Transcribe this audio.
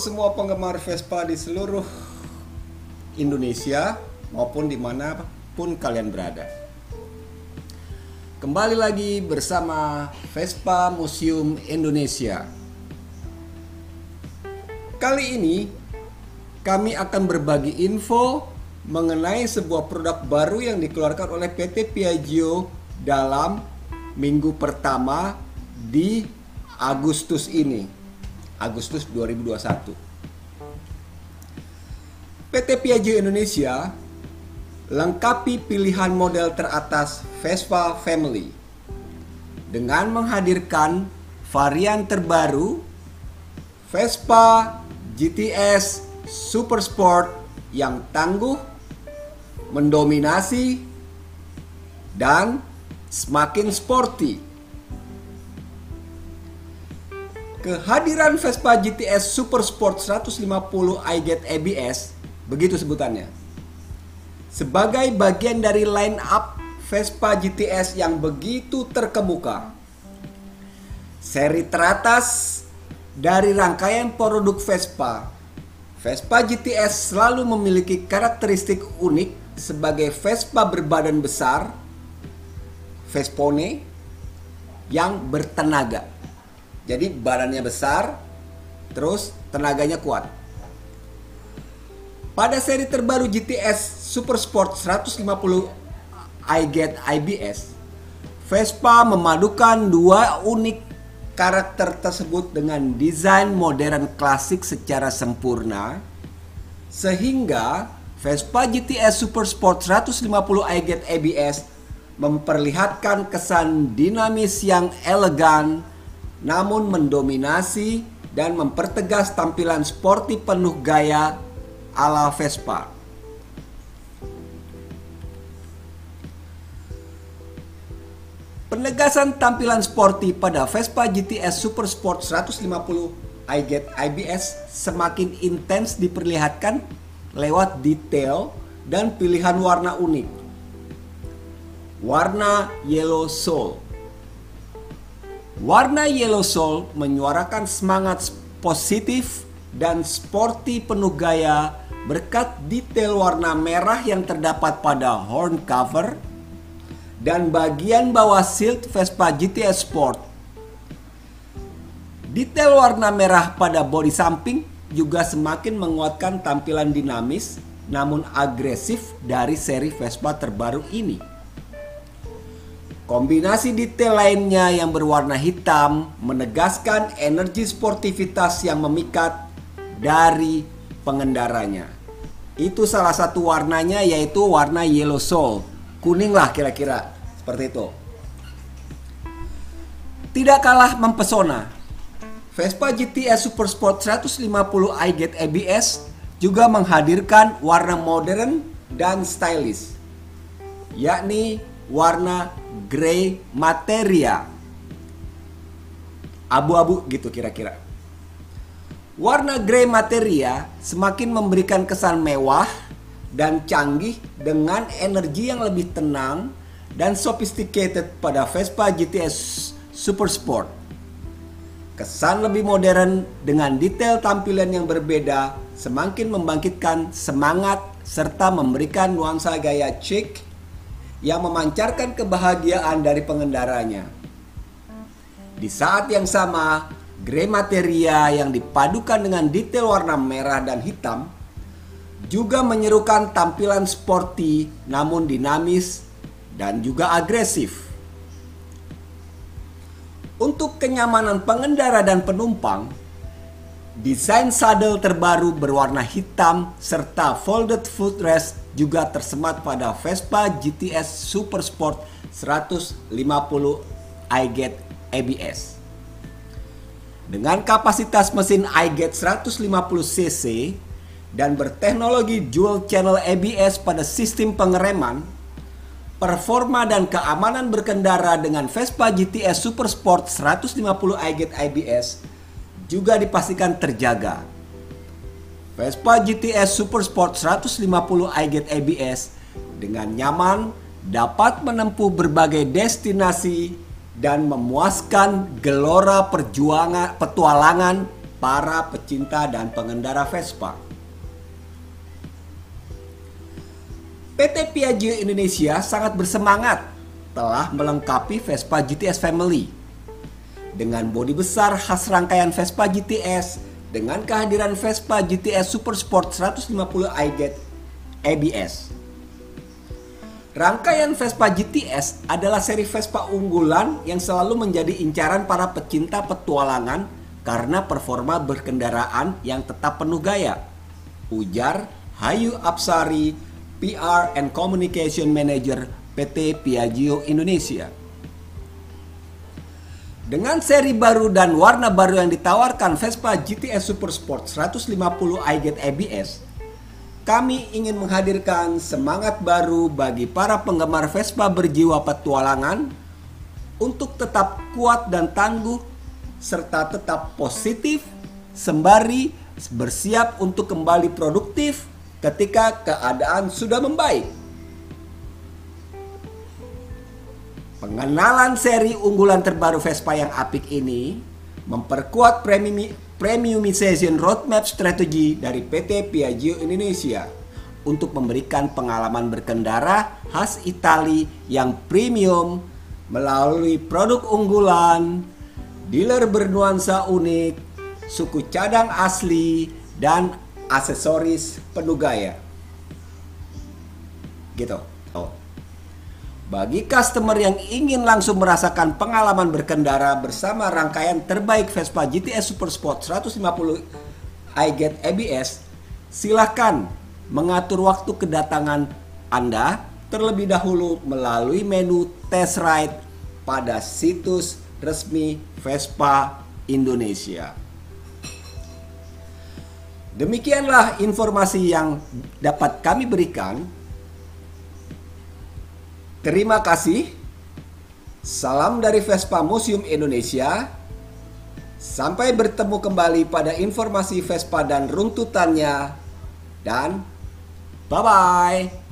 semua penggemar Vespa di seluruh Indonesia maupun di mana pun kalian berada. Kembali lagi bersama Vespa Museum Indonesia. Kali ini kami akan berbagi info mengenai sebuah produk baru yang dikeluarkan oleh PT Piaggio dalam minggu pertama di Agustus ini. Agustus 2021. PT Piaggio Indonesia lengkapi pilihan model teratas Vespa Family dengan menghadirkan varian terbaru Vespa GTS Super Sport yang tangguh, mendominasi, dan semakin sporty. Kehadiran Vespa GTS Super Sport 150 iGet ABS, begitu sebutannya. Sebagai bagian dari line up Vespa GTS yang begitu terkemuka. Seri teratas dari rangkaian produk Vespa. Vespa GTS selalu memiliki karakteristik unik sebagai Vespa berbadan besar, Vespone, yang bertenaga. Jadi badannya besar, terus tenaganya kuat. Pada seri terbaru GTS Super Sport 150 iGet IBS, Vespa memadukan dua unik karakter tersebut dengan desain modern klasik secara sempurna sehingga Vespa GTS Super Sport 150 iGet ABS memperlihatkan kesan dinamis yang elegan namun mendominasi dan mempertegas tampilan sporty penuh gaya ala Vespa. Penegasan tampilan sporty pada Vespa GTS Super Sport 150 iGet IBS semakin intens diperlihatkan lewat detail dan pilihan warna unik. Warna Yellow Soul Warna Yellow Soul menyuarakan semangat positif dan sporty penuh gaya berkat detail warna merah yang terdapat pada horn cover dan bagian bawah silt Vespa GTS Sport. Detail warna merah pada bodi samping juga semakin menguatkan tampilan dinamis namun agresif dari seri Vespa terbaru ini. Kombinasi detail lainnya yang berwarna hitam menegaskan energi sportivitas yang memikat dari pengendaranya. Itu salah satu warnanya yaitu warna yellow soul. Kuning lah kira-kira seperti itu. Tidak kalah mempesona. Vespa GTS Super Sport 150 iGet ABS juga menghadirkan warna modern dan stylish yakni warna grey materia. Abu-abu gitu kira-kira. Warna grey materia semakin memberikan kesan mewah dan canggih dengan energi yang lebih tenang dan sophisticated pada Vespa GTS Super Sport. Kesan lebih modern dengan detail tampilan yang berbeda semakin membangkitkan semangat serta memberikan nuansa gaya chic yang memancarkan kebahagiaan dari pengendaranya. Di saat yang sama, grey materia yang dipadukan dengan detail warna merah dan hitam juga menyerukan tampilan sporty namun dinamis dan juga agresif. Untuk kenyamanan pengendara dan penumpang, desain saddle terbaru berwarna hitam serta folded footrest juga tersemat pada Vespa GTS Super Sport 150 iGet ABS. Dengan kapasitas mesin iGet 150cc dan berteknologi dual channel ABS pada sistem pengereman, performa dan keamanan berkendara dengan Vespa GTS Super Sport 150 iGet ABS juga dipastikan terjaga. Vespa GTS Super Sport 150 iGet ABS dengan nyaman dapat menempuh berbagai destinasi dan memuaskan gelora perjuangan petualangan para pecinta dan pengendara Vespa. PT Piaggio Indonesia sangat bersemangat telah melengkapi Vespa GTS Family dengan bodi besar khas rangkaian Vespa GTS dengan kehadiran Vespa GTS Super Sport 150 iGet ABS. Rangkaian Vespa GTS adalah seri Vespa unggulan yang selalu menjadi incaran para pecinta petualangan karena performa berkendaraan yang tetap penuh gaya. Ujar Hayu Apsari, PR and Communication Manager PT Piaggio Indonesia. Dengan seri baru dan warna baru yang ditawarkan Vespa GTS Super Sport 150 iGet ABS, kami ingin menghadirkan semangat baru bagi para penggemar Vespa berjiwa petualangan untuk tetap kuat dan tangguh serta tetap positif sembari bersiap untuk kembali produktif ketika keadaan sudah membaik. Pengenalan seri unggulan terbaru Vespa yang apik ini memperkuat premium, premiumization roadmap strategi dari PT Piaggio Indonesia untuk memberikan pengalaman berkendara khas Itali yang premium melalui produk unggulan, dealer bernuansa unik, suku cadang asli, dan aksesoris penuh gaya. Gitu. Oh. Bagi customer yang ingin langsung merasakan pengalaman berkendara bersama rangkaian terbaik Vespa GTS Super Sport 150 iGet ABS, silahkan mengatur waktu kedatangan Anda terlebih dahulu melalui menu test ride pada situs resmi Vespa Indonesia. Demikianlah informasi yang dapat kami berikan. Terima kasih. Salam dari Vespa Museum Indonesia. Sampai bertemu kembali pada informasi Vespa dan runtutannya. Dan bye-bye.